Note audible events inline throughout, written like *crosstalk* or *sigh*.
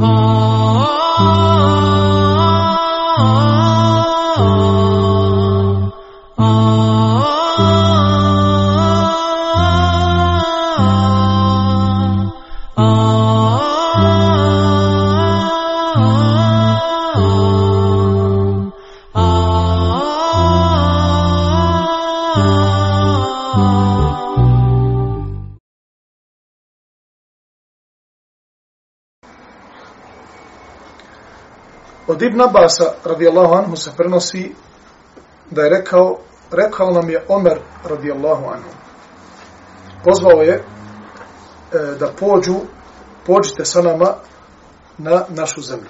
Od Ibn Abasa, radijallahu anhu, se prenosi da je rekao, rekao nam je Omer, radijallahu anhu. Pozvao je e, da pođu, pođite sa nama na našu zemlju.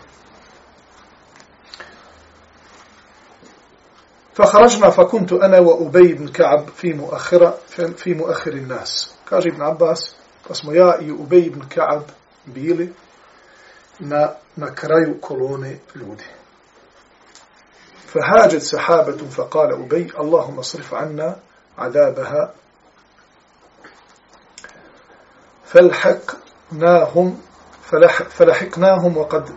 فخرجنا فكنت أنا وأبي بن كعب في مؤخرة في مؤخر الناس كاج ابن عباس فاسمو يا أبي بن كعب بيلي na, na kraju kolone ljudi. فهاجت سحابة فقال أبي اللهم صرف عنا عذابها فلحقناهم فلح فلحقناهم وقد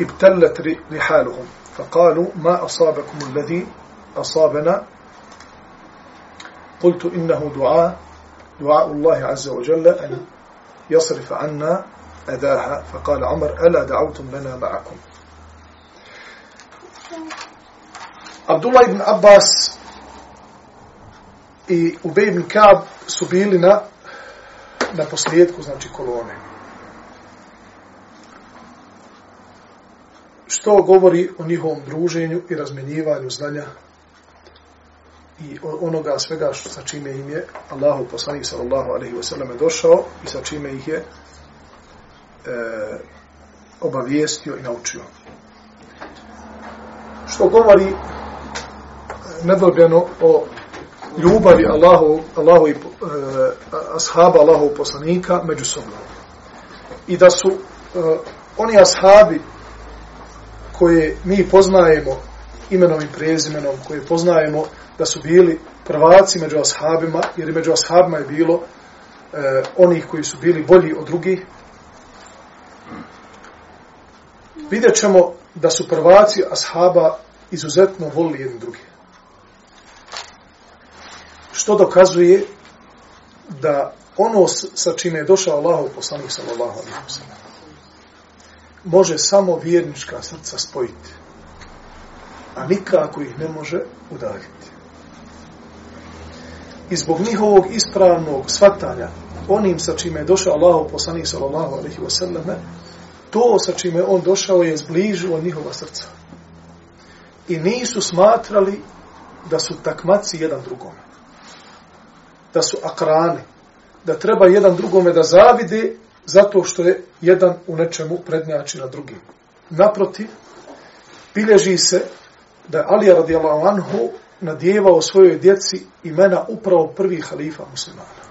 ابتلت رحالهم فقالوا ما أصابكم الذي أصابنا قلت إنه دعاء دعاء الله عز وجل أن يصرف عنا أذاها فقال عمر ألا دعوتم لنا معكم عبد الله بن عباس i Ubej ibn Kaab su bili na, na posljedku, znači kolone. Što govori o njihovom druženju i razmenjivanju znanja i onoga svega što, sa čime im je Allahu poslanik sallallahu alaihi wa sallam došao i sa čime ih je e, obavijestio i naučio. Što govori e, nedobljeno o ljubavi Allahu, Allahu i e, ashaba Allahu poslanika međusobno. I da su e, oni ashabi koje mi poznajemo imenom i prezimenom, koje poznajemo da su bili prvaci među ashabima, jer među ashabima je bilo e, onih koji su bili bolji od drugih, vidjet ćemo da su prvaci ashaba izuzetno volili jedni druge. Što dokazuje da ono sa čime je došao Allah u poslanih sallallahu alaihi wa sallam može samo vjernička srca spojiti, a nikako ih ne može udaljiti. I zbog njihovog ispravnog svatanja onim sa čime je došao Allah u poslanih sallallahu alaihi wa sallam to sa čime on došao je zbližilo njihova srca. I nisu smatrali da su takmaci jedan drugome. Da su akrane. Da treba jedan drugome da zavide zato što je jedan u nečemu prednjači na drugim. Naprotiv, bilježi se da je Alija radijallahu anhu nadjevao svojoj djeci imena upravo prvih halifa muslimana.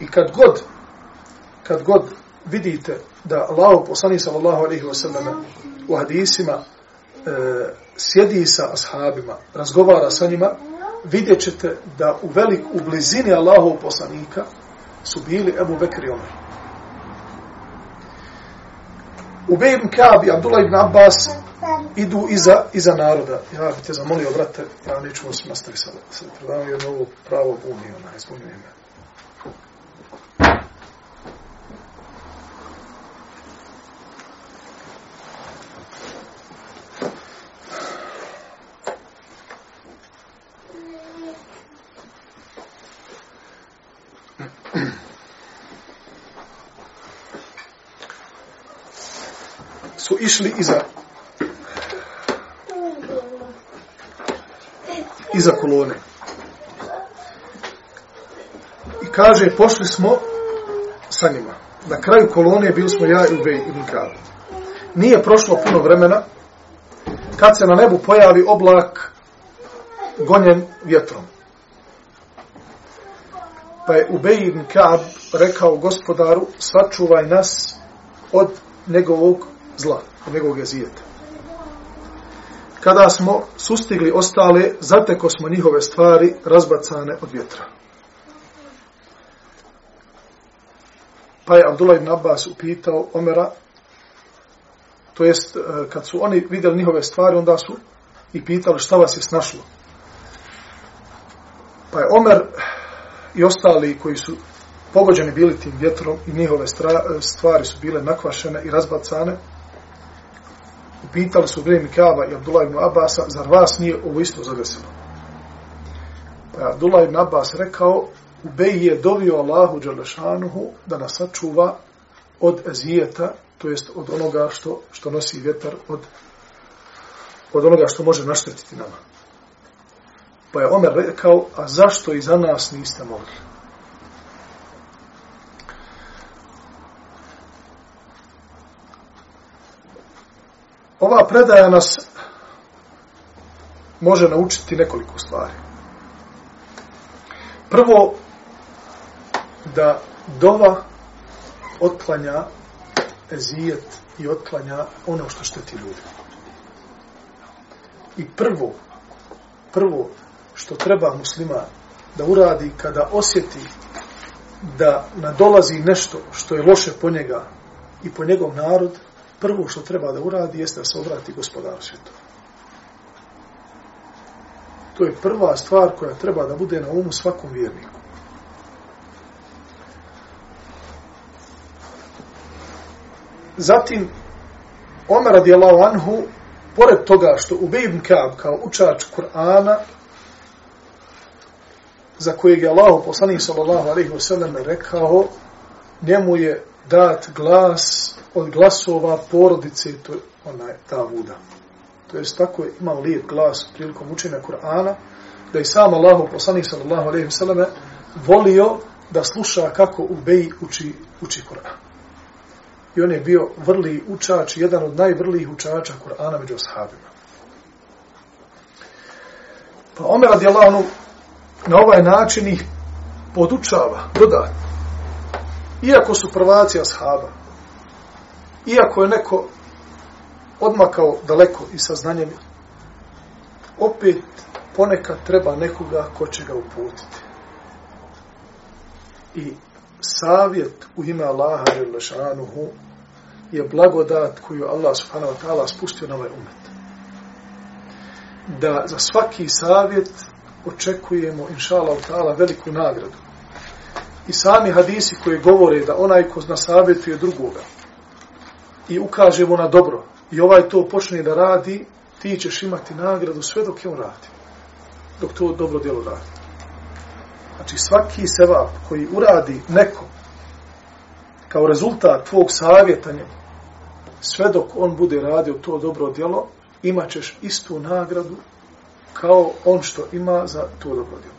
I kad god, kad god vidite da Allah poslani sallallahu alaihi wa sallam u hadisima e, sjedi sa ashabima, razgovara sa njima, vidjet ćete da u velik, u blizini Allahov poslanika su bili Ebu Bekr i Omer. Ubej ibn Kaab i Abdullah ibn Abbas idu iza, iza naroda. Ja bih te zamolio, brate, ja neću vas nastaviti sada. Sada predavamo ovo pravo buni, ona, izbunio ime. su išli iza iza kolone. I kaže, pošli smo sa njima. Na kraju kolone bili smo ja i Ubej ibn Kaab. Nije prošlo puno vremena kad se na nebu pojavi oblak gonjen vjetrom. Pa je Ubej ibn Kaab rekao gospodaru, sačuvaj nas od njegovog zla, od njegovog jezijeta. Kada smo sustigli ostale, zateko smo njihove stvari razbacane od vjetra. Pa je Abdullah ibn Abbas upitao Omera, to jest, e, kad su oni vidjeli njihove stvari, onda su i pitali šta vas je snašlo. Pa je Omer i ostali koji su pogođeni bili tim vjetrom i njihove e, stvari su bile nakvašene i razbacane, upitali su vrijeme Kaaba i Abdullah ibn Abasa, zar vas nije ovo isto zadesilo? Pa je Abdullah ibn Abbas rekao, Ubej je dovio Allahu Đalešanuhu da nas sačuva od ezijeta, to jest od onoga što, što nosi vjetar, od, od onoga što može naštetiti nama. Pa je Omer rekao, a zašto i za nas niste mogli? Ova predaja nas može naučiti nekoliko stvari. Prvo, da dova otklanja ezijet i otklanja ono što šteti ljudi. I prvo, prvo što treba muslima da uradi kada osjeti da nadolazi nešto što je loše po njega i po njegov narod, prvo što treba da uradi jeste da se obrati gospodaru svjetova. To je prva stvar koja treba da bude na umu svakom vjerniku. Zatim, Omer radijallahu anhu, pored toga što Ubej ibn Kaab kao učač Kur'ana, za kojeg je Allah poslanik sallallahu alaihi wa sallam rekao, njemu je dat glas od glasova porodice to onaj ta vuda. To jest tako je imao lijep glas prilikom učenja Kur'ana, da je sam Allah poslanik sallallahu alaihi ve sallam volio da sluša kako Ubej uči, uči Kur'an i on je bio vrli učač, jedan od najvrlijih učača Kur'ana među ashabima. Pa Omer radijalanu na ovaj način ih podučava, dodatno Iako su prvaci ashaba, iako je neko odmakao daleko i sa znanjem, opet ponekad treba nekoga ko će ga uputiti. I savjet u ime Allaha Želešanuhu je blagodat koju Allah subhanahu wa ta'ala spustio na ovaj umet. Da za svaki savjet očekujemo, inša Allah ta'ala, veliku nagradu. I sami hadisi koji govore da onaj ko zna savjetuje drugoga i ukaže mu na dobro i ovaj to počne da radi, ti ćeš imati nagradu sve dok je on radi. Dok to dobro djelo radi. Znači svaki sevap koji uradi neko kao rezultat tvog savjetanja, sve dok on bude radio to dobro djelo, imat ćeš istu nagradu kao on što ima za to dobro djelo.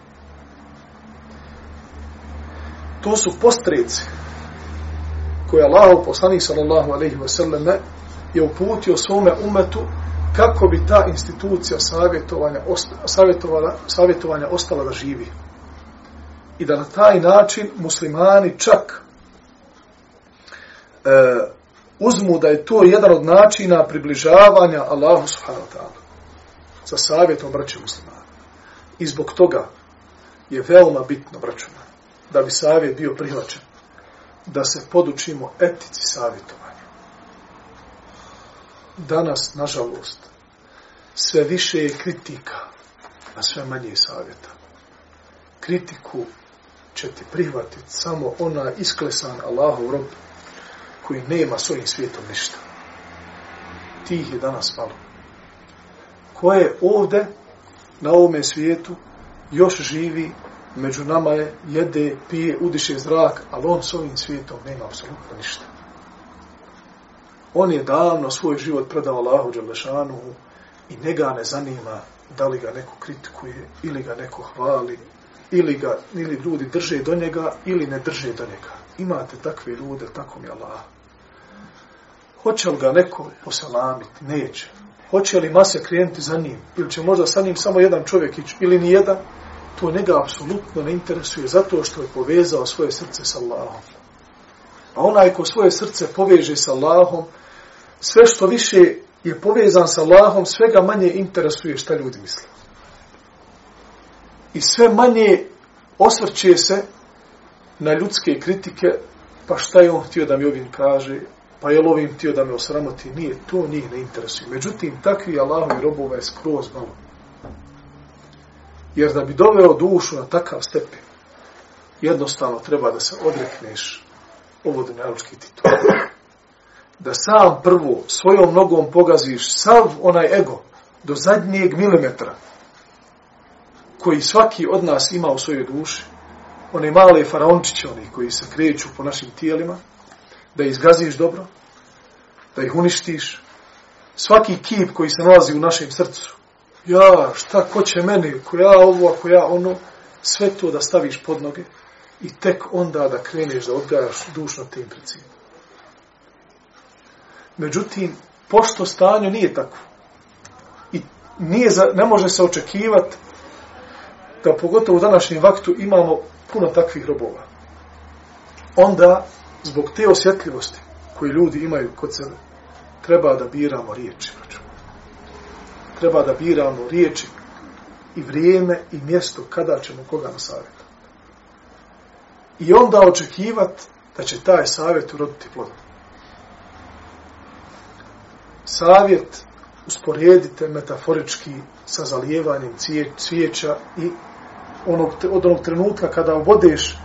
To su postreci koje Allah poslanik sallallahu alaihi wa sallam je uputio svome umetu kako bi ta institucija savjetovanja, savjetovanja, savjetovanja ostala da živi. I da na taj način muslimani čak e, uzmu da je to jedan od načina približavanja Allahu subhanahu wa ta'ala sa savjetom braće muslimana. I zbog toga je veoma bitno, braćuma, da bi savjet bio prihvaćen, da se podučimo etici savjetovanja. Danas, nažalost, sve više je kritika, a sve manje je savjeta. Kritiku će ti prihvatiti samo ona isklesan Allahov rob koji nema s ovim svijetom ništa. Tih je danas malo. Ko je ovde, na ovome svijetu, još živi, među nama je, jede, pije, udiše zrak, ali on s ovim svijetom nema apsolutno ništa. On je davno svoj život predao Allahu Đalešanu i njega ne zanima da li ga neko kritikuje ili ga neko hvali ili ga ili ljudi drže do njega ili ne drže do njega. Imate takve ljude, tako mi Allah. Hoće li ga neko poselamiti? Neće. Hoće li mase klijenti za njim? Ili će možda sa njim samo jedan čovjek ići? Ili ni jedan? To njega apsolutno ne interesuje zato što je povezao svoje srce sa Allahom. A onaj ko svoje srce poveže sa Allahom, sve što više je povezan sa Allahom, sve ga manje interesuje šta ljudi misle. I sve manje osvrće se na ljudske kritike pa šta je on htio da mi ovim kaže, pa je ovim htio da me osramoti, nije, to njih ne interesuje. Međutim, takvi Allahovi robova je skroz malo. Jer da bi doveo dušu na takav stepen, jednostavno treba da se odrekneš ovo dunjalučki titul. Da sam prvo svojom nogom pogaziš sav onaj ego do zadnjeg milimetra koji svaki od nas ima u svojoj duši, one male faraončiće, oni koji se kreću po našim tijelima, da izgaziš dobro, da ih uništiš, svaki kip koji se nalazi u našem srcu, ja, šta, ko će meni, ko ja ovo, ako ja ono, sve to da staviš pod noge i tek onda da kreneš da odgajaš dušno tim principom. Međutim, pošto stanje nije tako i nije za, ne može se očekivati da pogotovo u današnjem vaktu imamo puno takvih robova. Onda, zbog te osjetljivosti koje ljudi imaju kod sebe, treba da biramo riječi. Treba da biramo riječi i vrijeme i mjesto kada ćemo koga na. I onda očekivati da će taj savjet uroditi plodom. Savjet usporedite metaforički sa zalijevanjem cvijeća i onog, od onog trenutka kada obodeš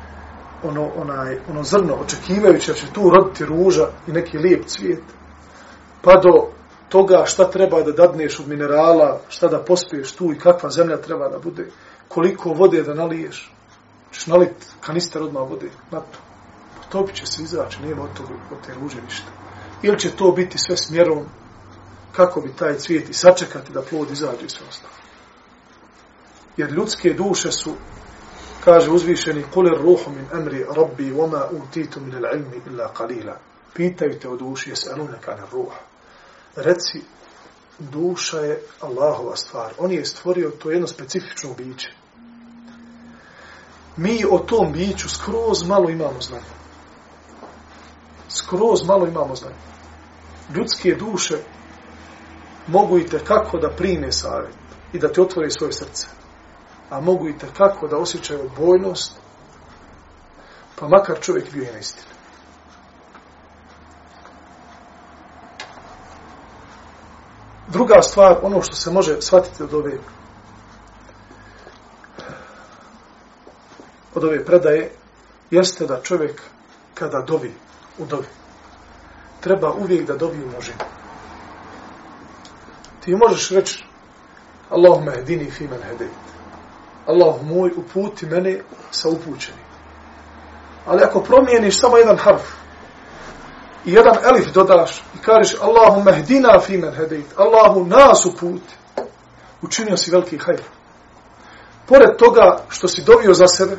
ono, onaj, ono zrno, očekivajući da će tu roditi ruža i neki lijep cvijet, pa do toga šta treba da dadneš od minerala, šta da pospiješ tu i kakva zemlja treba da bude, koliko vode da naliješ, ćeš nalit kanister odmah vode na to. Potopit će se izaći, nema od, toga, od te ruže ništa. Ili će to biti sve smjerom kako bi taj cvijet i sačekati da plod izađe i sve ostalo jer ljudske duše su kaže uzvišeni kuler ruhu min amri rabbi wama utitu min al-ilmi illa qalila pitaju te o duši jesalune na ruh reci duša je Allahova stvar. On je stvorio to jedno specifično biće. Mi o tom biću skroz malo imamo znanja. Skroz malo imamo znanja. Ljudske duše mogu i kako da prime savjet i da te otvore svoje srce a mogu i kako da osjećaju bojnost, pa makar čovjek bio i na istinu. Druga stvar, ono što se može shvatiti od ove od ove predaje, jeste da čovjek kada dovi u dovi, treba uvijek da dovi u množinu. Ti možeš reći Allahumma hedini fi men hedejt. Allah moj, uputi mene sa upućenim. Ali ako promijeniš samo jedan harf i jedan elif dodaš i kažeš Allahu mehdina fimen hedejt, Allahu nas uputi, učinio si veliki hajr. Pored toga što si dovio za sebe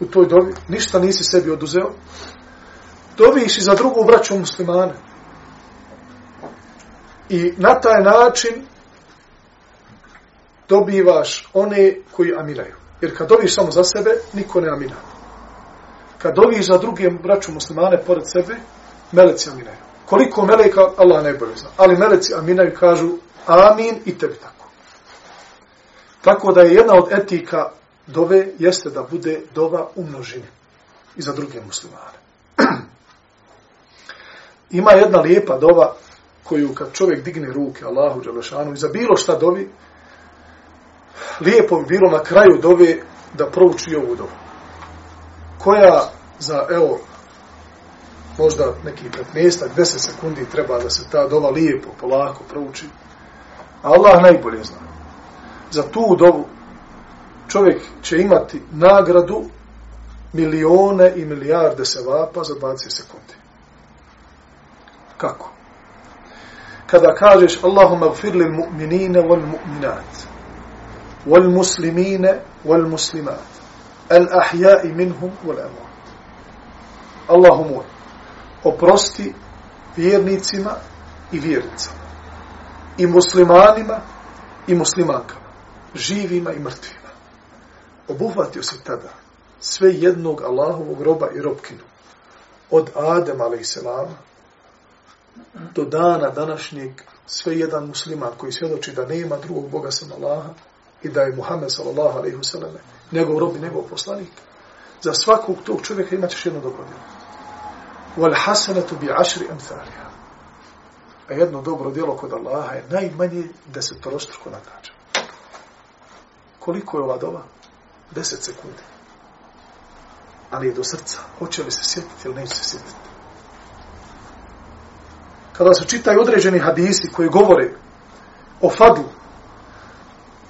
u toj dovi, ništa nisi sebi oduzeo, doviš i za drugu braću muslimane. I na taj način dobivaš one koji aminaju. Jer kad doviš samo za sebe, niko ne amina. Kad doviš za druge braću muslimane pored sebe, meleci aminaju. Koliko meleka, Allah najbolje zna. Ali meleci aminaju kažu amin i tebi tako. Tako da je jedna od etika dove jeste da bude dova u množini i za druge muslimane. *clears throat* Ima jedna lijepa dova koju kad čovjek digne ruke Allahu Đalešanu i za bilo šta dovi, lijepo bi bilo na kraju dove da prouči ovu dovu. Koja za, evo, možda neki 15, 10 sekundi treba da se ta dova lijepo, polako prouči. Allah najbolje zna. Za tu dovu čovjek će imati nagradu milione i milijarde sevapa za 20 sekundi. Kako? Kada kažeš Allahumma gfir lil mu'minine wal mu'minat wal muslimine wal muslimat al ahya'i minhum wal amwat. Allahumma oprosti vjernicima i vjernicama i muslimanima i muslimankama živima i mrtvima obuhvatio se tada sve jednog Allahovog roba i robkinu od Adem a.s. do dana današnjeg sve jedan musliman koji svjedoči da nema drugog Boga sam Allaha i da je Muhammed sallallahu alaihi wa sallam njegov rob i njegov poslanik, za svakog tog čovjeka imat ćeš jedno dobro djelo wal hasanatu bi ashri amthaliha a jedno dobro djelo kod Allaha je najmanje desetorostruko nagrađeno. Koliko je ova doba? Deset sekundi. Ali je do srca. Hoće li se sjetiti ili neće se sjetiti? Kada se čitaju određeni hadisi koji govore o fadlu,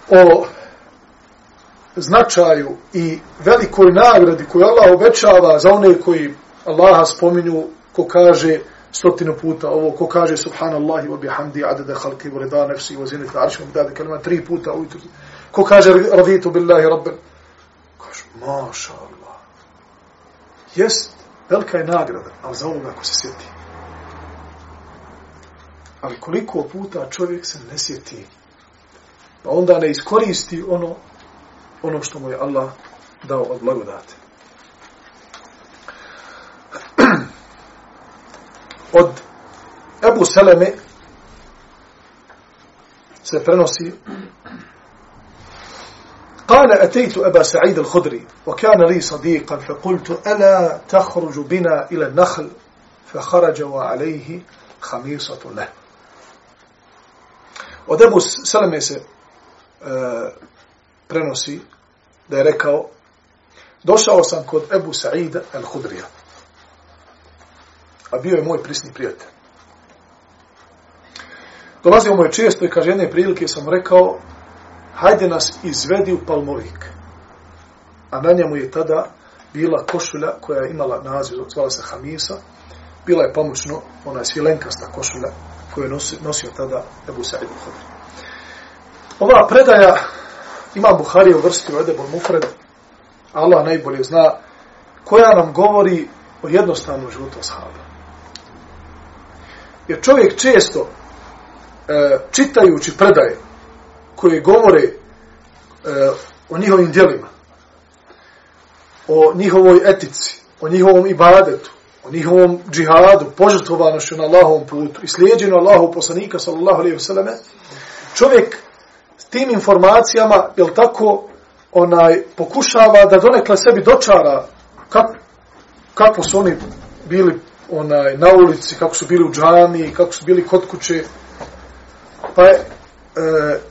o značaju i velikoj nagradi koju Allah obećava za one koji Allaha spominju, ko kaže stotinu puta ovo, ko kaže subhanallahi wa bihamdi adada halki wa rida nefsi wa zinita aršom dade kalima tri puta ujutru. Ko kaže raditu billahi rabben. Kaže, maša Allah. Jest, velika je nagrada, ali za ovoga ako se sjeti. Ali koliko puta čovjek se ne sjeti, pa onda ne iskoristi ono, ono što mu je Allah dao od blagodate. od Ebu Seleme se prenosi قال أتيت أبا سعيد الخدري وكان لي صديقا فقلت ألا تخرج بنا إلى النخل؟ فخرج وعليه خميصة له. ودبو سلمي سي برنوسي دا ركاو دوشاو سان أبو سعيد الخدري a bio je moj prisni prijatelj. Dolazio mu je često i kaže jedne prilike sam rekao hajde nas izvedi u Palmovik. A na njemu je tada bila košulja koja je imala naziv, zvala se Hamisa, bila je pomoćno, ona je svilenkasta košulja koju je nosio, nosio tada Ebu Sa'id al-Hudri. Ova predaja ima Buhari u vrsti u Edebol Mufred, Allah najbolje zna, koja nam govori o jednostavnom životu ashaba. Jer čovjek često, e, čitajući predaje koje govore e, o njihovim djelima, o njihovoj etici, o njihovom ibadetu, o njihovom džihadu, požrtvovanošću na Allahovom putu i slijedjenju Allahov poslanika, sallallahu alaihi vseleme, čovjek s tim informacijama, jel tako, onaj, pokušava da donekle sebi dočara kako, kako su oni bili onaj, na ulici, kako su bili u džami, kako su bili kod kuće. Pa je, e,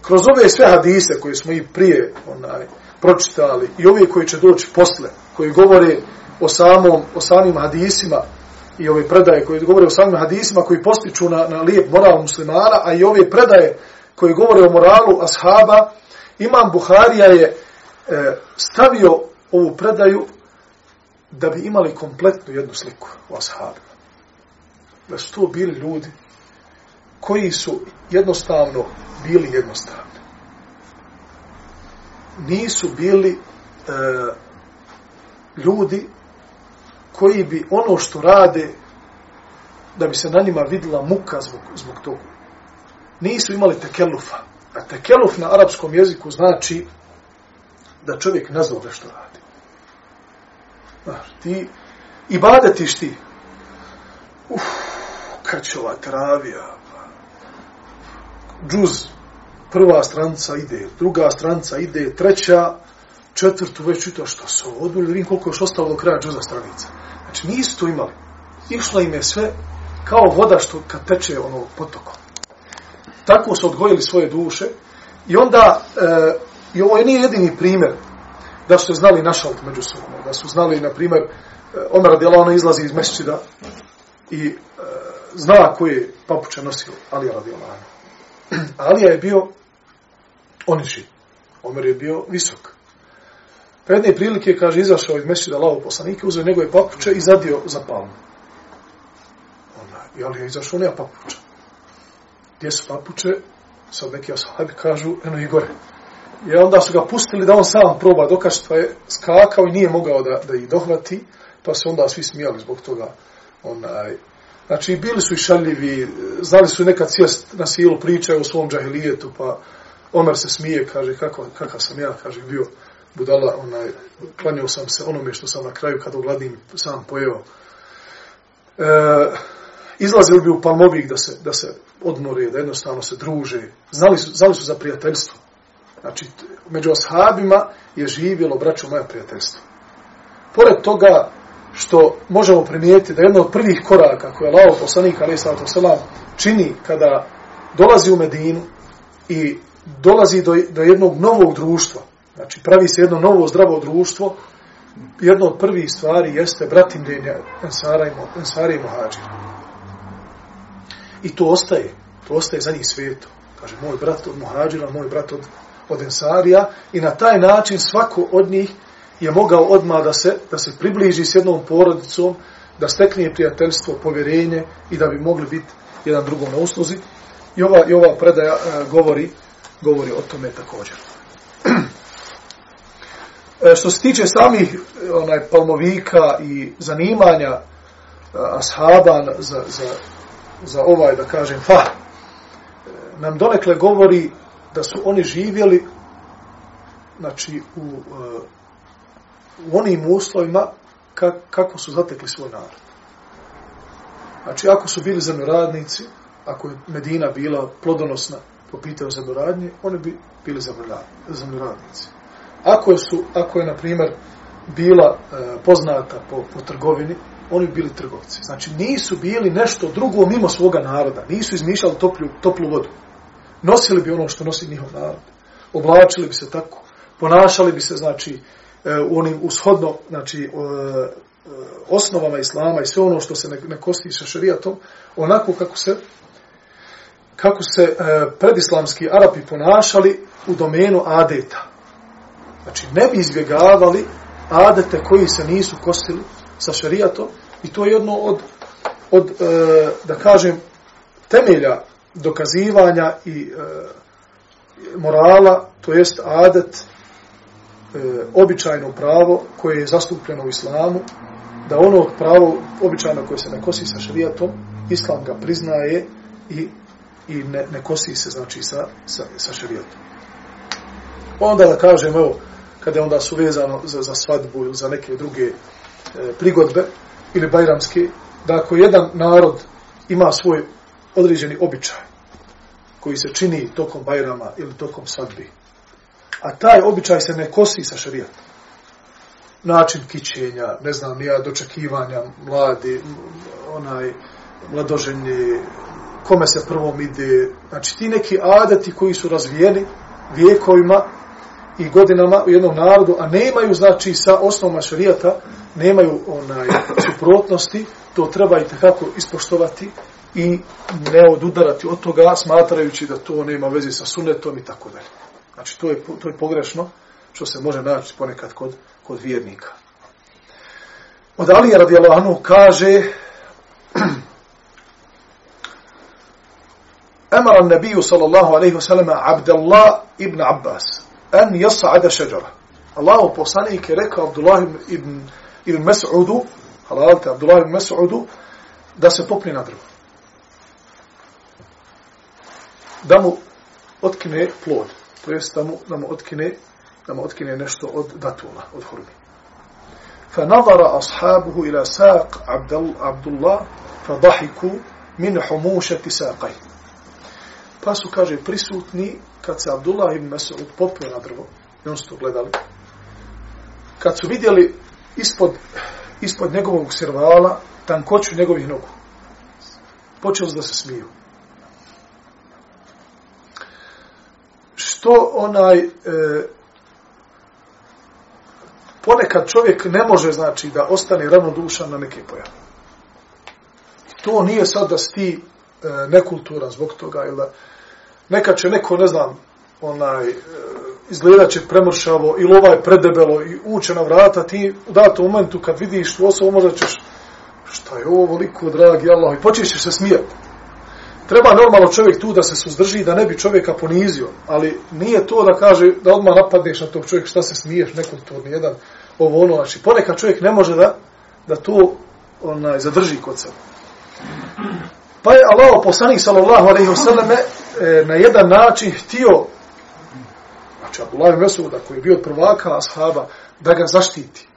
kroz ove sve hadise koje smo i prije onaj, pročitali i ove koji će doći posle, koji govore o, samom, o samim hadisima i ove predaje koje govore o samim hadisima koji postiču na, na lijep moral muslimana, a i ove predaje koje govore o moralu ashaba, Imam Buharija je e, stavio ovu predaju da bi imali kompletnu jednu sliku o ashabu da su to bili ljudi koji su jednostavno bili jednostavni. Nisu bili e, ljudi koji bi ono što rade da bi se na njima videla muka zbog, zbog toga. Nisu imali tekelufa. A tekeluf na arapskom jeziku znači da čovjek ne zna što radi. Znaš, ti i badetiš ti. Uf, krčova, travija, džuz, prva stranca ide, druga stranca ide, treća, četvrtu već čita što su odbili, vidim koliko još ostalo do kraja džuza stranica. Znači nisu to imali. Išla im je sve kao voda što kad teče ono potokom. Tako su odgojili svoje duše i onda, e, i ovo je nije jedini primjer da su znali našalt među sobom, da su znali, na primjer, e, Omer Adjela, ona izlazi iz mesečida i e, zna koje papuče nosio Alija radi Alana. *clears throat* Alija je bio oniži. Omer je bio visok. Pa jedne prilike, kaže, izašao iz da lavu poslanike, uzeo njegove papuče i zadio za palmu. Ona, I Alija je izašao, nema papuča. Gdje su papuče? Sad neki ashabi kažu, eno i gore. I onda su ga pustili da on sam proba dokaž, pa je skakao i nije mogao da, da ih dohvati, pa se onda svi smijali zbog toga. Onaj, Znači, bili su i šaljivi, znali su nekad sjest na silu, pričaju o svom džahilijetu, pa Omer se smije, kaže, kako, kakav sam ja, kaže, bio budala, onaj, klanio sam se onome što sam na kraju, kad ogladim, sam pojeo. E, izlazili bi u Palmovik da se, da se odmore, da jednostavno se druže. Znali su, znali su za prijateljstvo. Znači, među ashabima je živjelo, braćo, moja prijateljstvo. Pored toga, što možemo primijetiti da jedno od prvih koraka koje je Allah poslanik alaih sallatu wasalam čini kada dolazi u Medinu i dolazi do, do jednog novog društva, znači pravi se jedno novo zdravo društvo, jedno od prvih stvari jeste bratimljenja Ensara i, Ensara i Mohađira. I to ostaje, to ostaje za njih svijetu. Kaže, moj brat od Mohađira, moj brat od, od Ensarija i na taj način svako od njih je mogao odmah da se, da se približi s jednom porodicom, da stekne prijateljstvo, povjerenje i da bi mogli biti jedan drugom na usluzi. I ova, i ova predaja e, govori, govori o tome također. *clears throat* e, što se tiče samih onaj palmovika i zanimanja e, ashaban za, za, za ovaj, da kažem, fa, e, nam donekle govori da su oni živjeli znači u, e, u onim uslovima kako su zatekli svoj narod. Znači, ako su bili zemljoradnici, ako je Medina bila plodonosna po pitanju zemljoradnje, oni bi bili zemljoradnici. Ako, su, ako je, na primjer, bila e, poznata po, po trgovini, oni bi bili trgovci. Znači, nisu bili nešto drugo mimo svoga naroda. Nisu izmišljali toplu, toplu vodu. Nosili bi ono što nosi njihov narod. Oblačili bi se tako. Ponašali bi se, znači, e, E, u onim ushodno, znači, e, e, osnovama islama i sve ono što se ne, ne kosti sa šarijatom, onako kako se kako se e, predislamski Arapi ponašali u domenu adeta. Znači, ne bi izbjegavali adete koji se nisu kostili sa šarijatom i to je jedno od, od e, da kažem, temelja dokazivanja i e, morala, to jest adet, e, običajno pravo koje je zastupljeno u islamu, da ono pravo običajno koje se ne kosi sa šarijatom, islam ga priznaje i, i ne, ne kosi se znači sa, sa, sa šarijatom. Onda da kažem, evo, kada onda su vezano za, za svadbu ili za neke druge e, prigodbe ili bajramske, da ako jedan narod ima svoj određeni običaj koji se čini tokom bajrama ili tokom svadbi, a taj običaj se ne kosi sa šarijatom, način kićenja, ne znam, ja, dočekivanja mladi, onaj, mladoženje, kome se prvom ide, znači ti neki adati koji su razvijeni vijekovima i godinama u jednom narodu, a nemaju, znači, sa osnovama šarijata, nemaju onaj suprotnosti, to treba i tekako ispoštovati i ne odudarati od toga, smatrajući da to nema veze sa sunetom i tako dalje. Znači, to je, to je pogrešno, što se može naći ponekad kod, kod vjernika. Od Alija radijallahu anhu kaže *clears throat* Amar an-nabiju sallallahu alaihi wa sallam Abdullah ibn Abbas an yas'ada šeđara. Allahu poslanik je rekao Abdullah ibn, ibn Mas'udu halalite Abdullah ibn Mas'udu da se popne na drvo. Da mu otkine plod To jest da mu, da mu otkine da mu otkine nešto od datula, od hurmi. فنظر أصحابه إلى ساق عبد الله فضحكوا من حموشة ساقيه Pa su, kaže, prisutni kad se Abdullah ibn Mesud popio na drvo. I on su to gledali. Kad su vidjeli ispod, ispod njegovog servala tankoću njegovih nogu. Počeli su da se smiju. Što onaj e, ponekad čovjek ne može, znači, da ostane ravnodušan na neke pojave. To nije sad da sti e, nekultura zbog toga, ili da nekad će neko, ne znam, onaj, e, izgledat će premršavo, ili ovaj predebelo i uče na vrata, ti u datom momentu kad vidiš tu osobu, možda ćeš, šta je ovo veliko, dragi Allah, i počeš se smijati. Treba normalno čovjek tu da se suzdrži, da ne bi čovjeka ponizio, ali nije to da kaže, da odmah napadneš na tog čovjeka, šta se smiješ, nekulturni jedan, ovo ono, znači ponekad čovjek ne može da, da to onaj, zadrži kod sebe. Pa je Allah poslanik sallallahu alaihi wa sallam e, na jedan način htio znači Abdullah Mesuda koji je bio od prvaka ashaba da ga zaštiti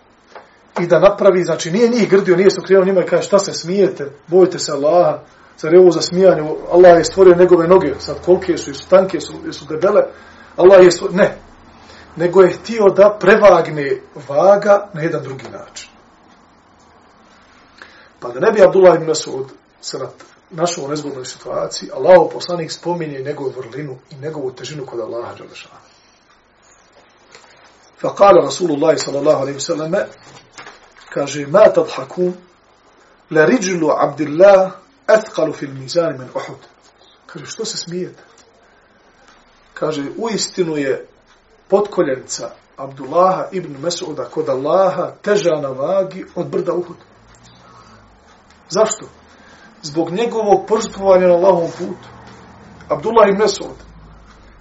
i da napravi, znači nije njih grdio, nije se okrenuo njima i kaže šta se smijete, bojite se Allaha, zar je ovo za smijanje, Allah je stvorio njegove noge, sad kolike su, su tanke, su, su debele, Allah je stvorio, ne, nego je htio da prevagne vaga na jedan drugi način. Pa da ne bi Abdullah ibn Mas'ud se našao u nezgodnoj situaciji, Allah poslanik spominje njegovu vrlinu i njegovu težinu kod Allaha Đalešana. Fa kala Rasulullah sallallahu alaihi sallam kaže, ma tadhakun la rijlu abdillah Etkalu fil mizani men Uhud. Kaže, što se smijete? Kaže, u istinu je potkoljenca Abdullaha ibn Mesuda kod Allaha teža na vagi od brda Uhud. Zašto? Zbog njegovog požrtvovanja na Allahovom putu. Abdullah ibn Mesud,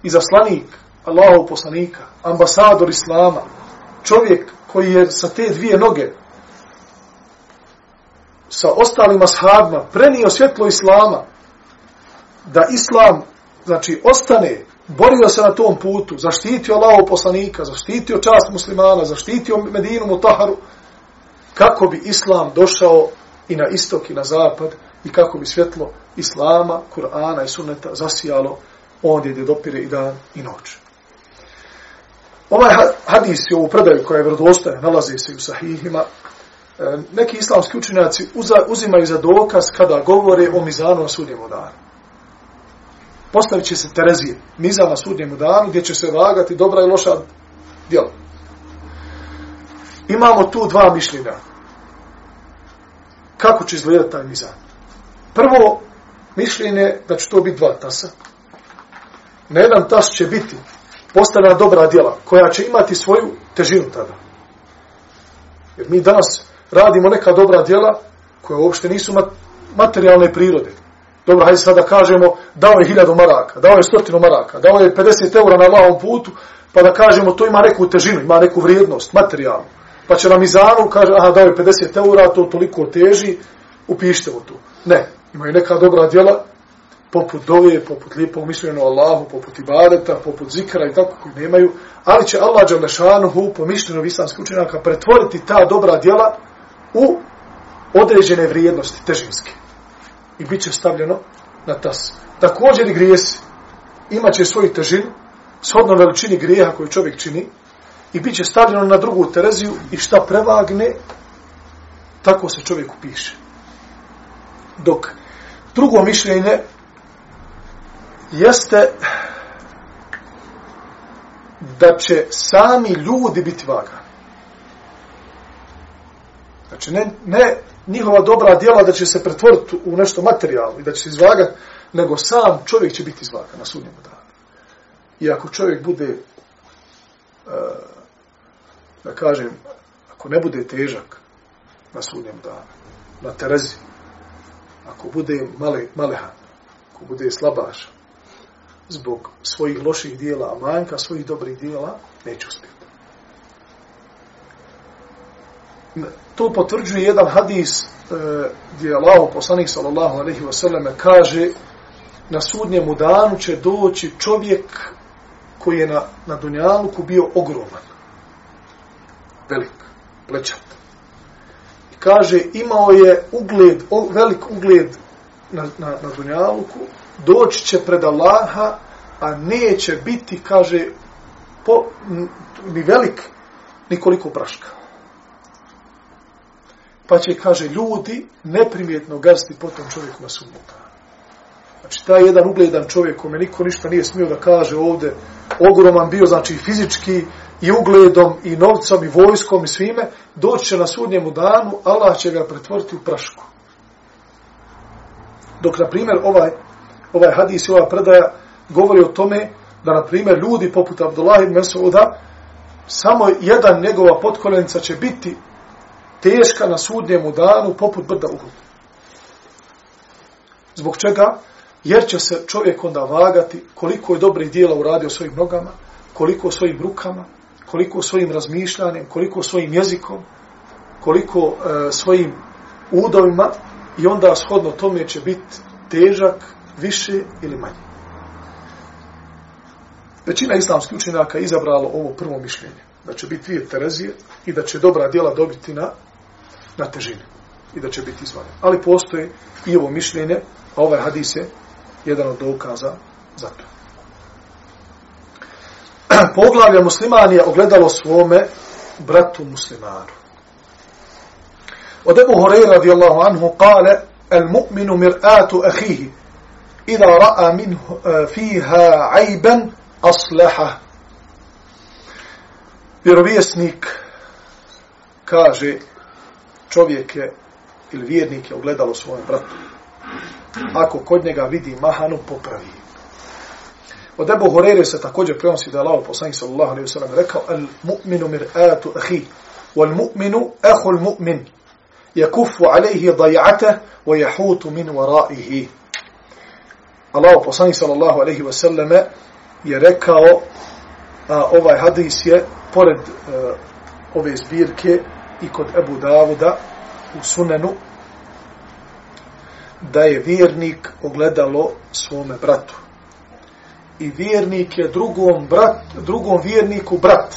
izaslanik Allahov poslanika, ambasador Islama, čovjek koji je sa te dvije noge sa ostalim ashabima prenio svjetlo Islama da Islam znači ostane borio se na tom putu, zaštitio Allaho poslanika, zaštitio čast muslimana, zaštitio Medinu Mutaharu, kako bi Islam došao i na istok i na zapad i kako bi svjetlo Islama, Kur'ana i Sunneta zasijalo ondje gdje dopire i dan i noć. Ovaj hadis je ovu predaju koja je vredostaja, nalazi se u sahihima, E, neki islamski učenjaci uzimaju za dokaz kada govore o mizanu na sudnjem danu postavit će se Terezije, mizan na sudnjemu danu, gdje će se vagati dobra i loša djela. Imamo tu dva mišljenja. Kako će izgledati taj mizan? Prvo mišljenje da će to biti dva tasa. Na jedan tas će biti postavljena dobra djela, koja će imati svoju težinu tada. Jer mi danas radimo neka dobra djela koja uopšte nisu materijalne prirode. Dobro, hajde sada kažemo, dao je hiljadu maraka, dao je stotinu maraka, dao je 50 eura na lavom putu, pa da kažemo, to ima neku težinu, ima neku vrijednost, materijalnu. Pa će nam izanu, kaže, aha, dao je 50 eura, to toliko teži, upište mu tu. Ne, imaju neka dobra djela, poput dove, poput lijepo mišljeno Allahu, poput ibadeta, poput zikra i tako koji nemaju, ali će Allah Đalešanuhu, po mišljenju islamskih učenjaka, pretvoriti ta dobra djela u određene vrijednosti, težinske i bit će stavljeno na tas. Također i grijesi imaće svoju težinu, shodno veličini grijeha koju čovjek čini, i bit će stavljeno na drugu tereziju i šta prevagne, tako se čovjek upiše. Dok drugo mišljenje jeste da će sami ljudi biti vaga. Znači, ne, ne njihova dobra djela da će se pretvoriti u nešto materijalno i da će se izvagati, nego sam čovjek će biti izvagan na sudnjemu danu. I ako čovjek bude, e, da kažem, ako ne bude težak na sudnjemu danu, na terezi, ako bude male, malehan, ako bude slabaš, zbog svojih loših dijela, a manjka svojih dobrih dijela, neće uspjeti. To potvrđuje jedan hadis e, gdje Allah poslanik sallallahu alaihi wasallam kaže na sudnjemu danu će doći čovjek koji je na, na Dunjaluku bio ogroman velik, plećat. i kaže imao je ugled, o, velik ugled na, na, na Dunjaluku doći će pred Allaha a neće biti kaže po, ni velik nikoliko praška pa će, kaže, ljudi neprimjetno gasti po tom čovjeku na sudnjaka. Znači, taj jedan ugledan čovjek kome niko ništa nije smio da kaže ovde, ogroman bio, znači, fizički i ugledom i novcom i vojskom i svime, doći će na sudnjemu danu, Allah će ga pretvoriti u prašku. Dok, na primjer, ovaj, ovaj hadis i ova predaja govori o tome da, na primjer, ljudi poput Abdullah ibn Mesuda, samo jedan njegova potkoljenica će biti teška na sudnjemu danu poput brda Uhud. Zbog čega? Jer će se čovjek onda vagati koliko je dobrih dijela uradio svojim nogama, koliko svojim rukama, koliko svojim razmišljanjem, koliko svojim jezikom, koliko e, svojim udovima i onda shodno tome će biti težak više ili manje. Većina islamskih učenjaka izabralo ovo prvo mišljenje, da će biti dvije Terezije i da će dobra djela dobiti na na težini i da će biti izvanjen. Ali postoje i ovo mišljenje, a ovaj hadis je jedan od dokaza za to. *clears throat* Poglavlja musliman je ogledalo svome bratu muslimanu. Od Ebu Hureyra radijallahu anhu kale, el mu'minu mir'atu ahihi, Ida ra'a min eh, fiha ajben asleha Vjerovjesnik kaže, čovjek je ili vjernik je ogledalo svojem bratu. Ako kod njega vidi mahanu, popravi. Od Ebu Horeire se također prenosi da je Allah poslanik sallallahu alaihi wa sallam rekao al mu'minu mir'atu ahi wal mu'minu ahu al mu'min yakufu alaihi daj'ata wa yahutu min waraihi. Allah poslanik sallallahu alaihi wa sallam je rekao a ovaj hadis je pored a, ove zbirke i kod Ebu Davuda u sunenu da je vjernik ogledalo svome bratu. I vjernik je drugom, brat, drugom vjerniku brat.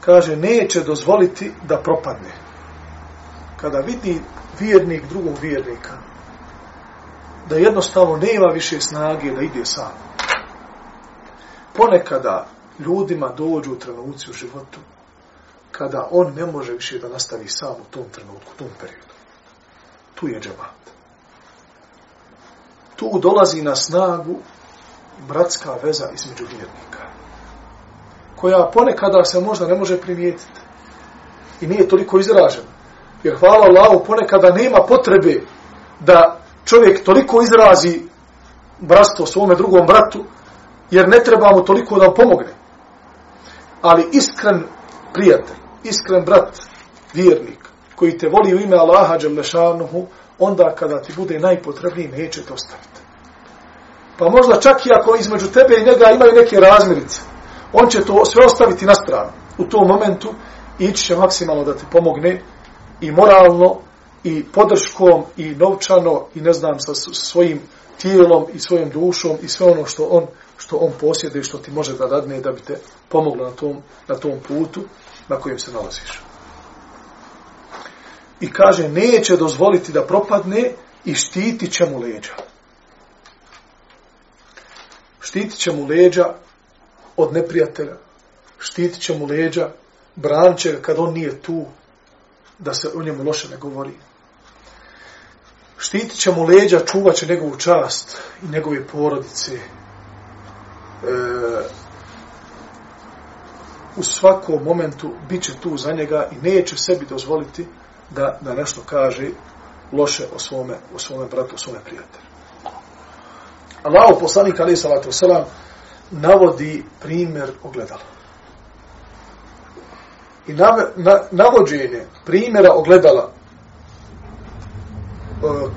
Kaže, neće dozvoliti da propadne. Kada vidi vjernik drugog vjernika, da jednostavno nema više snage da ide sam. Ponekada ljudima dođu u trenuci u životu kada on ne može više da nastavi sam u tom trenutku, u tom periodu. Tu je džemat. Tu dolazi na snagu bratska veza između vjernika, koja ponekada se možda ne može primijetiti i nije toliko izražena. Jer hvala Allahu, ponekada nema potrebe da čovjek toliko izrazi bratstvo svome drugom bratu, jer ne treba mu toliko da pomogne. Ali iskren prijatelj, iskren brat, vjernik, koji te voli u ime Allaha Đelešanuhu, onda kada ti bude najpotrebniji, neće te ostaviti. Pa možda čak i ako između tebe i njega imaju neke razmirice, on će to sve ostaviti na stranu. U tom momentu ići će maksimalno da ti pomogne i moralno, i podrškom, i novčano, i ne znam, sa svojim tijelom i svojom dušom i sve ono što on što on posjede i što ti može da dadne da bi te pomoglo na tom, na tom putu na kojem se nalaziš. I kaže, neće dozvoliti da propadne i štiti će mu leđa. Štiti će mu leđa od neprijatelja. Štiti će mu leđa, branče kad on nije tu, da se o njemu loše ne govori. Štitit će mu leđa, čuvat će njegovu čast i njegove porodice. E, u svakom momentu bit će tu za njega i neće sebi dozvoliti da, da nešto kaže loše o svome, o svome bratu, o svome prijatelju. Allah, poslanik alaih salatu wasalam, navodi primjer ogledala. I nav, na, navođenje primjera ogledala e,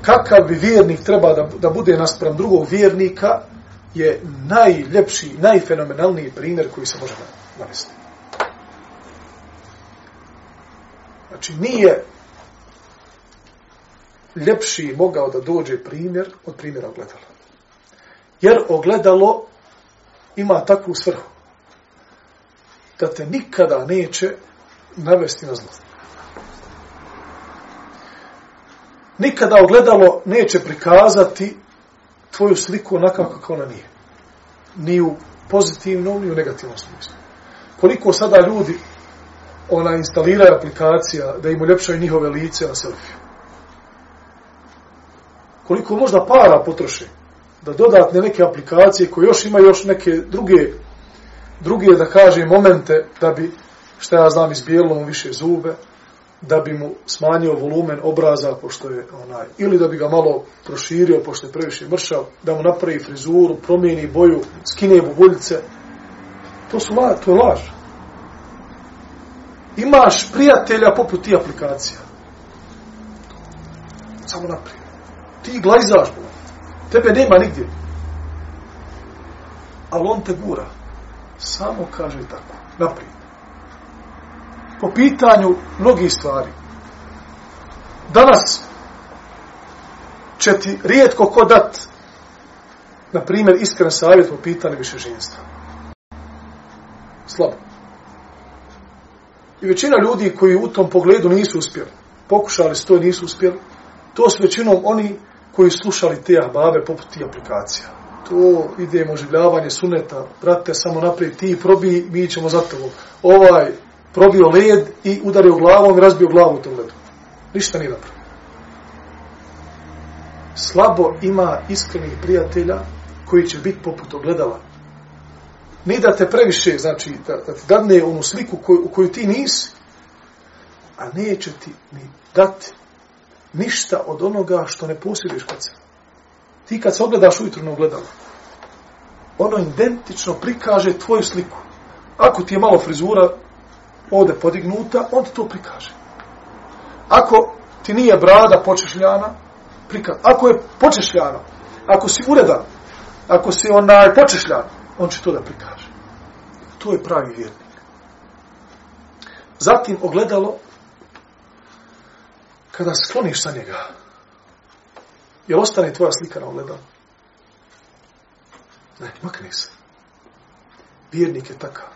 kakav bi vjernik treba da, da bude naspram drugog vjernika je najljepši, najfenomenalniji primjer koji se može navesti. Znači, nije ljepši mogao da dođe primjer od primjera ogledala. Jer ogledalo ima takvu svrhu da te nikada neće navesti na zlo. Nikada ogledalo neće prikazati tvoju sliku onako kako ona nije. Ni u pozitivnom, ni u negativnom smislu. Koliko sada ljudi ona instaliraju aplikacija da im uljepšaju njihove lice na selfiju. Koliko možda para potroše da dodatne neke aplikacije koje još ima još neke druge druge, da kaže, momente da bi, što ja znam, izbijelo mu više zube, da bi mu smanjio volumen obraza, pošto je onaj, ili da bi ga malo proširio, pošto je previše mršav, da mu napravi frizuru, promijeni boju, skine bubuljice. To su la, to je laž. Imaš prijatelja poput ti aplikacija. Samo naprijed. Ti glajzaš, bo. Tebe nema nigdje. Ali on te gura. Samo kaže tako. Naprijed. Po pitanju mnogih stvari. Danas će ti rijetko ko dat na primjer iskren savjet po pitanju više ženstva. Slabo. I većina ljudi koji u tom pogledu nisu uspjeli, pokušali su to i nisu uspjeli, to su većinom oni koji slušali te ahbabe poput tih aplikacija. To idemo življavanje suneta, brate, samo naprijed, ti probi, mi ćemo za tobom. Ovaj, probio led i udario glavom i razbio glavu u tom ledu. Ništa nije napravio. Slabo ima iskrenih prijatelja koji će biti poput ogledala. Ni da te previše, znači, da, da ti dadne onu sliku koju, u koju ti nisi, a neće ti ni dati ništa od onoga što ne posjediš kod sebe. Ti kad se ogledaš ujutru na ogledalo, ono identično prikaže tvoju sliku. Ako ti je malo frizura ovde podignuta, on ti to prikaže. Ako ti nije brada počešljana, prikaže. Ako je počešljana, ako si uredan, ako si onaj počešljan, on će to da prikaže. To je pravi vjernik. Zatim ogledalo, kada skloniš sa njega, je ostane tvoja slika na ogledalu? Ne, makni se. Vjernik je takav.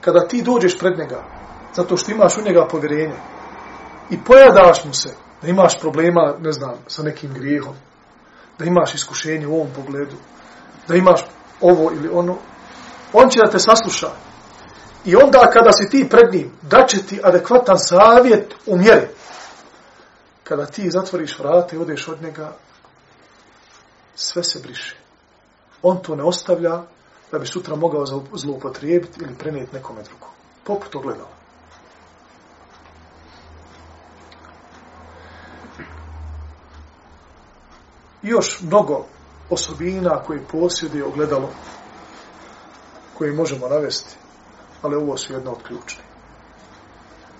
Kada ti dođeš pred njega, zato što imaš u njega povjerenje, i pojadaš mu se, da imaš problema, ne znam, sa nekim grijehom, da imaš iskušenje u ovom pogledu, da imaš ovo ili ono, on će da te sasluša. I onda kada si ti pred njim, da će ti adekvatan savjet u mjeri. Kada ti zatvoriš vrate i odeš od njega, sve se briše. On to ne ostavlja da bi sutra mogao zloupotrijebiti ili prenijeti nekome drugom. Poput ogledala. još mnogo osobina koje posjeduje ogledalo koje možemo navesti, ali ovo su jedno od ključne.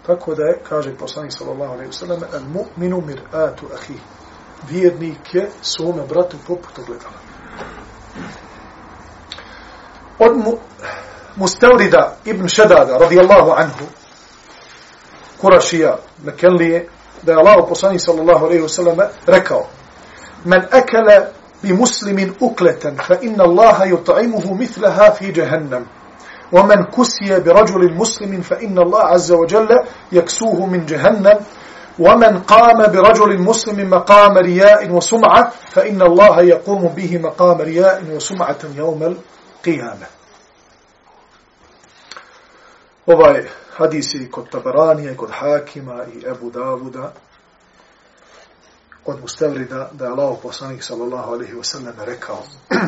Tako da je, kaže poslanik sallallahu alaihi sallam, el mu'minu mir atu ahi, vjernik je svome bratu poput ogledala. Od mu, Mustavrida ibn Šedada, radijallahu anhu, Kurašija, Mekenlije, da je Allah poslanik sallallahu alaihi sallam rekao, men ekele بمسلم أكلة فإن الله يطعمه مثلها في جهنم. ومن كسي برجل مسلم فإن الله عز وجل يكسوه من جهنم. ومن قام برجل مسلم مقام رياء وسمعة فإن الله يقوم به مقام رياء وسمعة يوم القيامة. Ovaj Tabaranija i kod Hakima i od Mustavrida da je Allah poslanik sallallahu alaihi wa sallam rekao *clears throat*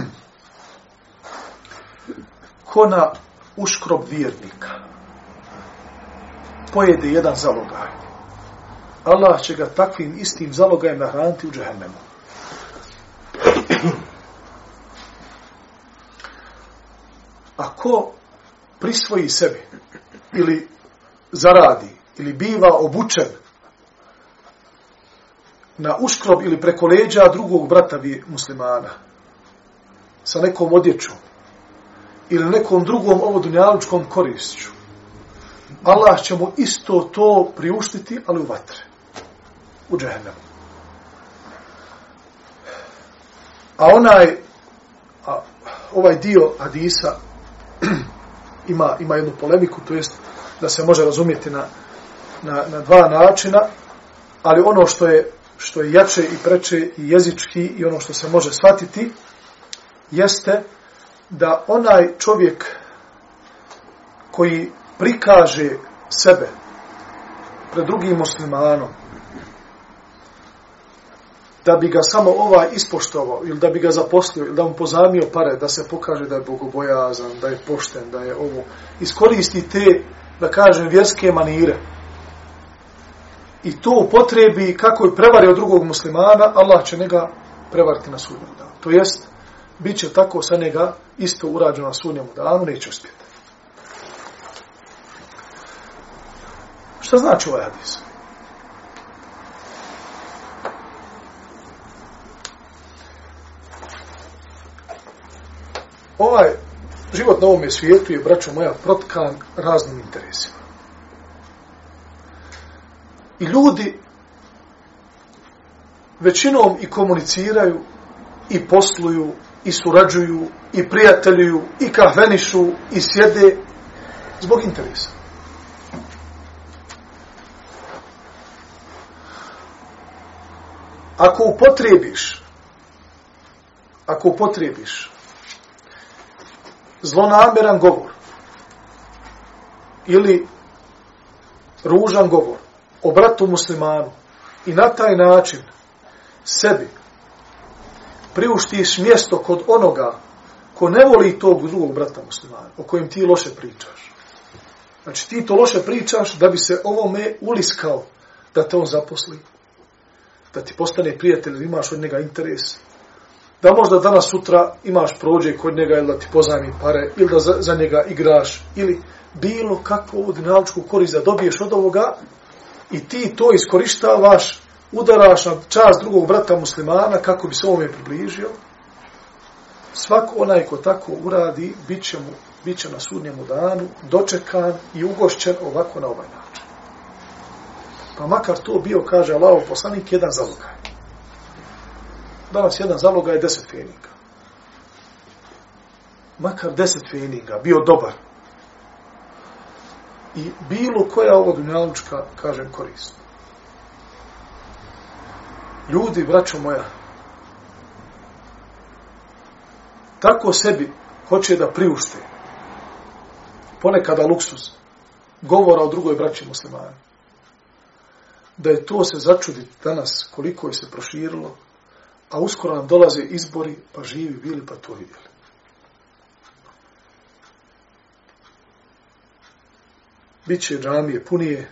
ko na uškrob vjernika pojede jedan zalogaj Allah će ga takvim istim zalogajem nahraniti u džahennemu. *clears throat* A ko prisvoji sebi ili zaradi ili biva obučen na uškrob ili preko leđa drugog brata muslimana sa nekom odjećom ili nekom drugom ovodunjalučkom korišću. Allah će mu isto to priuštiti, ali u vatre. U džehennemu. A onaj, a, ovaj dio Hadisa *clears throat* ima, ima jednu polemiku, to jest da se može razumjeti na, na, na dva načina, ali ono što je što je jače i preče i jezički i ono što se može shvatiti, jeste da onaj čovjek koji prikaže sebe pred drugim muslimanom, da bi ga samo ovaj ispoštovao ili da bi ga zaposlio ili da mu pozamio pare da se pokaže da je bogobojazan, da je pošten, da je ovo, iskoristi te, da kažem, vjerske manire, i to upotrebi kako je prevario drugog muslimana, Allah će njega prevariti na sudnjem danu. To jest, bit će tako sa njega isto urađeno na sudnjem danu, neće uspjeti. Šta znači ovaj hadis? Ovaj život na ovom svijetu je, braćo moja, protkan raznim interesima. I ljudi većinom i komuniciraju, i posluju, i surađuju, i prijateljuju, i kahvenišu, i sjede zbog interesa. Ako upotrebiš, ako upotrebiš zlonameran govor, ili ružan govor o bratu muslimanu i na taj način sebi priuštiš mjesto kod onoga ko ne voli tog drugog brata muslimana, o kojem ti loše pričaš. Znači ti to loše pričaš da bi se ovome uliskao da te on zaposli, da ti postane prijatelj, da imaš od njega interes, da možda danas sutra imaš prođe kod njega ili da ti pozajmi pare, ili da za, za njega igraš, ili bilo kakvu ovu dinamičku korist da dobiješ od ovoga i ti to iskorištavaš, udaraš na čas drugog brata muslimana kako bi se ovome približio, svako onaj ko tako uradi, bit će, mu, bit će na sudnjemu danu dočekan i ugošćen ovako na ovaj način. Pa makar to bio, kaže Allah, poslanik, jedan zalogaj. Danas jedan zalogaj je deset fenika. Makar deset feninga, bio dobar. I bilo koja ovo dunjalučka, kažem, korist. Ljudi, braćo moja, tako sebi hoće da priušte ponekada luksus govora o drugoj braći muslimani da je to se začuditi danas koliko je se proširilo a uskoro nam dolaze izbori pa živi bili pa to vidjeli Biće džamije punije,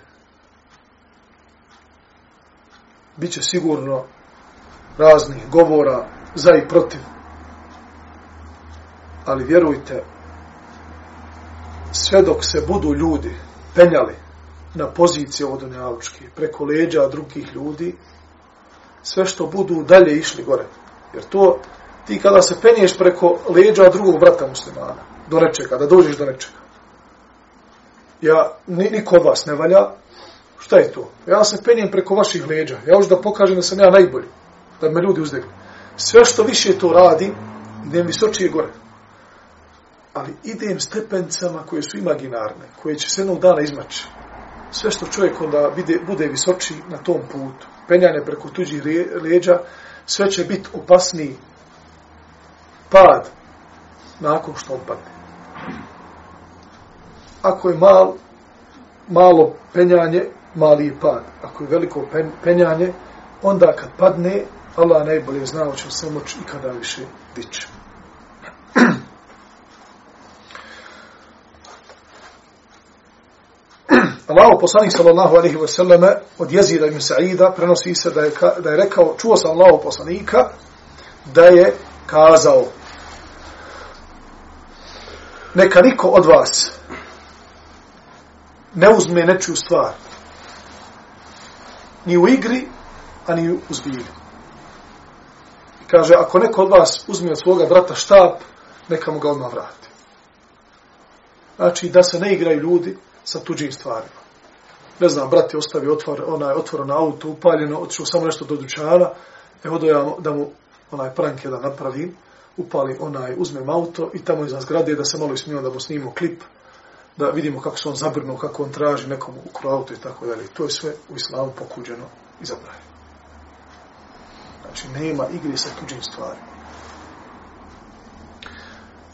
Biće sigurno raznih govora za i protiv ali vjerujte, sve dok se budu ljudi penjali na pozicije vodonjavučke, preko leđa drugih ljudi, sve što budu dalje išli gore. Jer to, ti kada se penješ preko leđa drugog brata muslimana, do nečega, da dođeš do nečega. Ja, niko od vas ne valja, šta je to? Ja se penjem preko vaših leđa, ja hoću da pokažem da sam ja najbolji, da me ljudi uzdegli. Sve što više to radi, idem visočije gore ali idem stepencama koje su imaginarne, koje će se jednog dana izmaći. Sve što čovjek onda bide, bude visoči na tom putu, penjanje preko tuđih leđa, sve će biti opasniji pad nakon što on padne. Ako je mal, malo penjanje, mali je pad. Ako je veliko penjanje, onda kad padne, Allah najbolje zna, će se moći i kada više dići. *clears throat* Allaho poslanik sallallahu alejhi ve selleme od Jezida ibn Sa'ida prenosi se da je da je rekao čuo sam Allaho poslanika da je kazao neka niko od vas ne uzme nečiju stvar ni u igri a ni u zbilju. Kaže, ako neko od vas uzme od svoga brata štap, neka mu ga odmah vrati. Znači, da se ne igraju ljudi sa tuđim stvarima. Ne znam, brat je ostavio otvor, onaj otvor na auto upaljeno, otišao samo nešto do dućana, evo da ja da mu onaj prank jedan napravim, upali onaj, uzmem auto i tamo iza zgrade da se malo ismijem da mu snimimo klip, da vidimo kako se on zabrnuo, kako on traži nekom u auto i tako dalje. To je sve u islamu pokuđeno i zabranjeno. Znači, nema igre sa tuđim stvarima.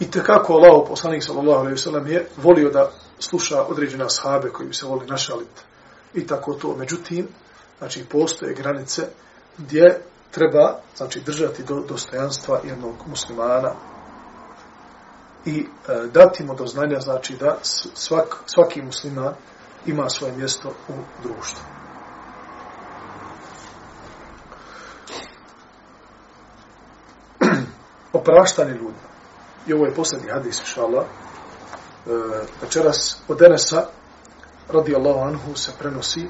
I tekako Allah, poslanik sallallahu alaihi sallam, je volio da sluša određena sahabe koji bi se voli našaliti i tako to. Međutim, znači, postoje granice gdje treba, znači, držati do dostojanstva jednog muslimana i e, dati mu do znanja, znači, da svak, svaki musliman ima svoje mjesto u društvu. *clears throat* Opraštanje ljudima. I ovo je posljednji hadis, inša e, večeras od Enesa radijallahu anhu se prenosi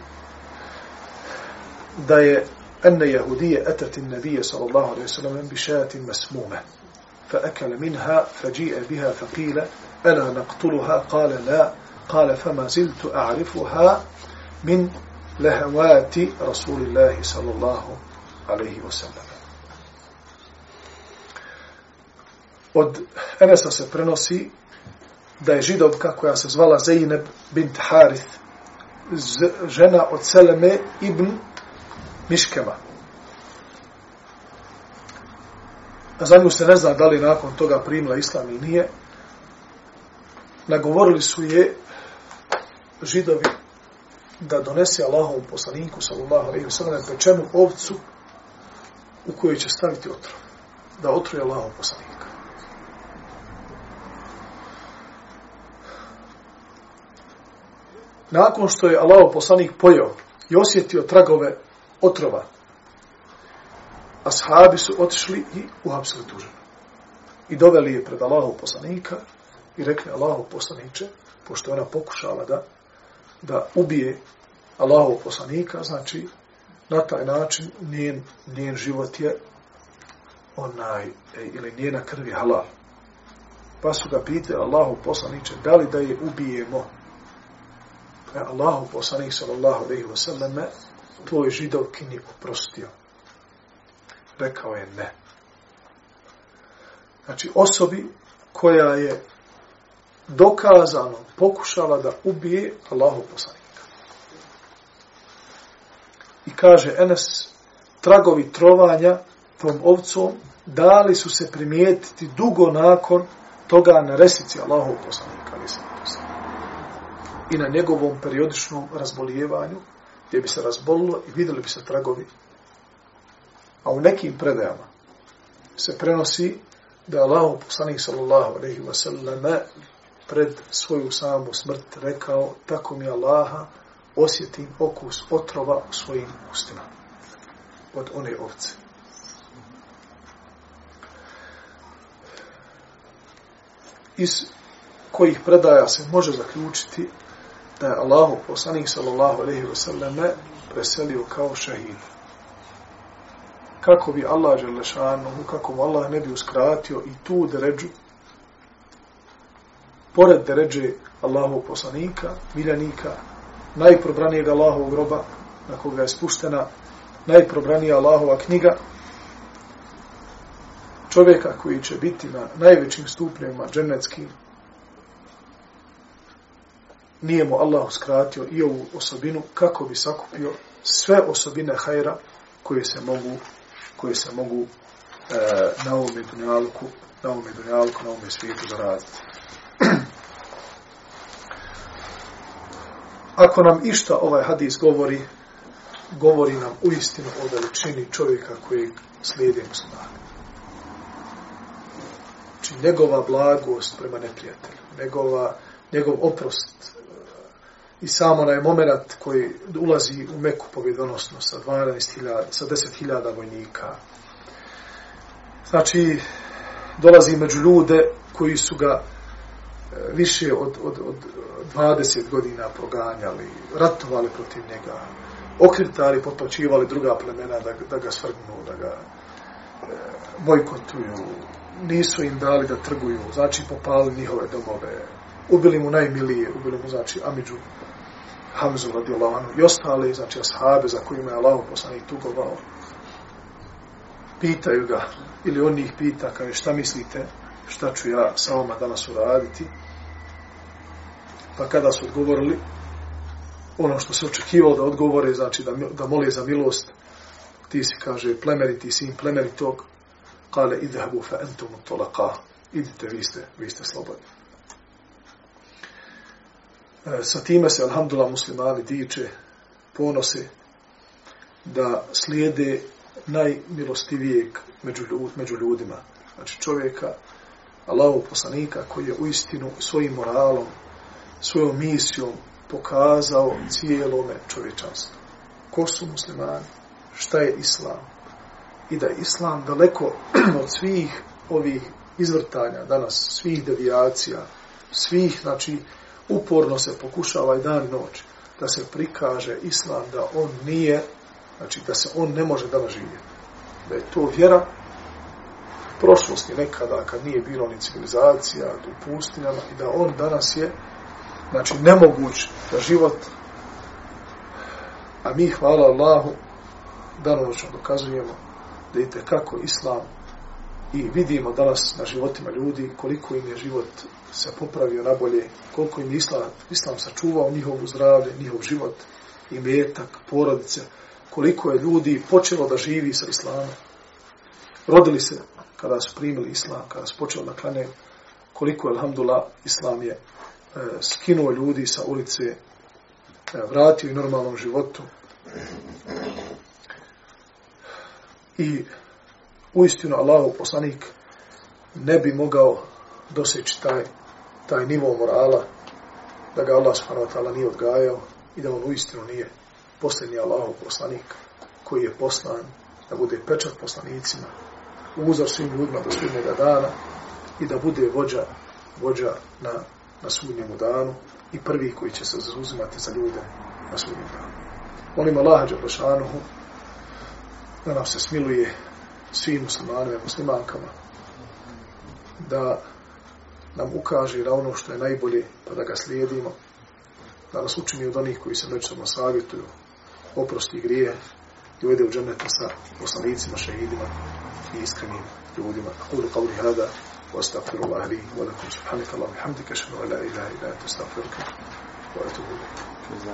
da je ene jehudije etetin nebije sallallahu alaihi sallam bi šajatin فأكل منها فجيء بها فقيل ألا نقتلها؟ قال لا. قال فما زلت أعرفها من لهوات رسول الله صلى الله عليه وسلم. Od Enesa se prenosi da je židovka koja se zvala Zeynep bint Harith, žena od Seleme ibn Miškema. A za nju se ne zna da li nakon toga primila islam i nije. Nagovorili su je židovi da donese Allahovom poslaniku, sallallahu alaihi wa sallam, pečenu ovcu u kojoj će staviti otrov. Da otruje Allahov poslanika. Nakon što je Allahov poslanik pojao i osjetio tragove otrova, ashabi su otišli i uhapsili tu ženu. I doveli je pred Allahov poslanika i rekli Allahov poslaniče, pošto ona pokušala da da ubije Allahov poslanika, znači na taj način njen, njen život je onaj, e, ili njena krv je halal. Pa su ga pitali Allahu poslaniče, da li da je ubijemo? Pa je Allahov poslanik, sallallahu alaihi wa sallam, tvoj židovkini oprostio. Rekao je ne. Znači, osobi koja je dokazano pokušala da ubije Allahu poslanika. I kaže Enes, tragovi trovanja tom ovcom dali su se primijetiti dugo nakon toga na resici Allahu poslanika. I na njegovom periodičnom razbolijevanju, gdje bi se razbolilo i vidjeli bi se tragovi. A u nekim predajama se prenosi da je Allahu poslanik sallallahu alaihi wa sallam pred svoju samu smrt rekao, tako mi Allaha osjetim okus otrova u svojim ustima od one ovce. Iz kojih predaja se može zaključiti da je Allahu poslanik sallallahu alaihi wa sallam preselio kao šahid. Kako bi Allah želešanu, kako mu Allah ne bi uskratio i tu deređu pored deređe Allahov poslanika, miljanika, najprobranijeg Allahovog groba, na koga je spuštena najprobranija Allahova knjiga, čovjeka koji će biti na najvećim stupnjima dženeckim, nije mu Allah uskratio i ovu osobinu kako bi sakupio sve osobine hajra koje se mogu koje se mogu e, na ovome dunjalku na ovome dunjalku, na ovome svijetu zaraditi. *clears throat* Ako nam išta ovaj hadis govori, govori nam u istinu o veličini čovjeka koji slijedi muslimani. Znači, njegova blagost prema neprijatelju, njegova, njegov oprost i samo onaj moment koji ulazi u Meku pobjedonosno sa 12.000, sa 10.000 vojnika. Znači, dolazi među ljude koji su ga e, više od, od, od 20 godina proganjali, ratovali protiv njega, okritari potplaćivali druga plemena da, da ga svrgnu, da ga e, bojkotuju, nisu im dali da trguju, znači popali njihove domove, ubili mu najmilije, ubili mu, znači, Amidžu, Hamzu radijalanu i ostale, znači, ashabe za kojima je Allah poslanik tugovao. Pitaju ga, ili on ih pita, kaže, šta mislite, šta ću ja sa vama danas uraditi, Pa kada su odgovorili ono što se očekivalo da odgovore, znači da, da mole za milost, ti si, kaže, plemeriti sin plemeritog, kale idhabu fa entum tolaka, idite, vi ste, vi ste slobodni. E, sa time se, alhamdulillah, muslimani diče, ponose, da slijede najmilostivijeg među, ljud, među ljudima. Znači čovjeka, Allahov poslanika, koji je u istinu svojim moralom, svojom misijom pokazao cijelome čovječanstvu. Ko su muslimani? Šta je islam? I da je islam daleko *clears throat* od svih ovih izvrtanja danas, svih devijacija, svih, znači, uporno se pokušava i dan i noć da se prikaže islam da on nije, znači da se on ne može danas živjeti. Da je to vjera prošlosti nekada kad nije bilo ni civilizacija u pustinama i da on danas je znači nemoguć da život a mi hvala Allahu danonočno dokazujemo da ide kako islam i vidimo danas na životima ljudi koliko im je život se popravio na bolje, koliko im islam, islam sačuvao njihovu zdravlje, njihov život i metak, porodice, koliko je ljudi počelo da živi sa islamom. Rodili se kada su primili islam, kada su počeli da klanjaju, koliko je, alhamdulillah, islam je E, skinuo ljudi sa ulice e, vratio i normalnom životu. I uistinu Allahu poslanik ne bi mogao doseći taj, taj nivo morala da ga Allah subhanahu wa ta'ala nije odgajao i da on uistinu nije posljednji Allahov poslanik koji je poslan da bude pečat poslanicima, uzor svim ljudima do sudnjega dana i da bude vođa, vođa na, na sudnjemu danu i prvi koji će se zauzimati za ljude na sudnjem danu. Molim Allaha Đalašanuhu da nam se smiluje svim muslimanima i muslimankama da nam ukaže na ono što je najbolje pa da ga slijedimo da nas učini od onih koji se međusobno savjetuju oprosti grije i uvede u džaneta sa poslanicima, šehidima i iskrenim ljudima. Kulu qavli hada, wa astagfirullaha li, wa lakum subhanika Allah, bihamdika, šanu ala ilaha ilaha, ta astagfiruka, wa atubu.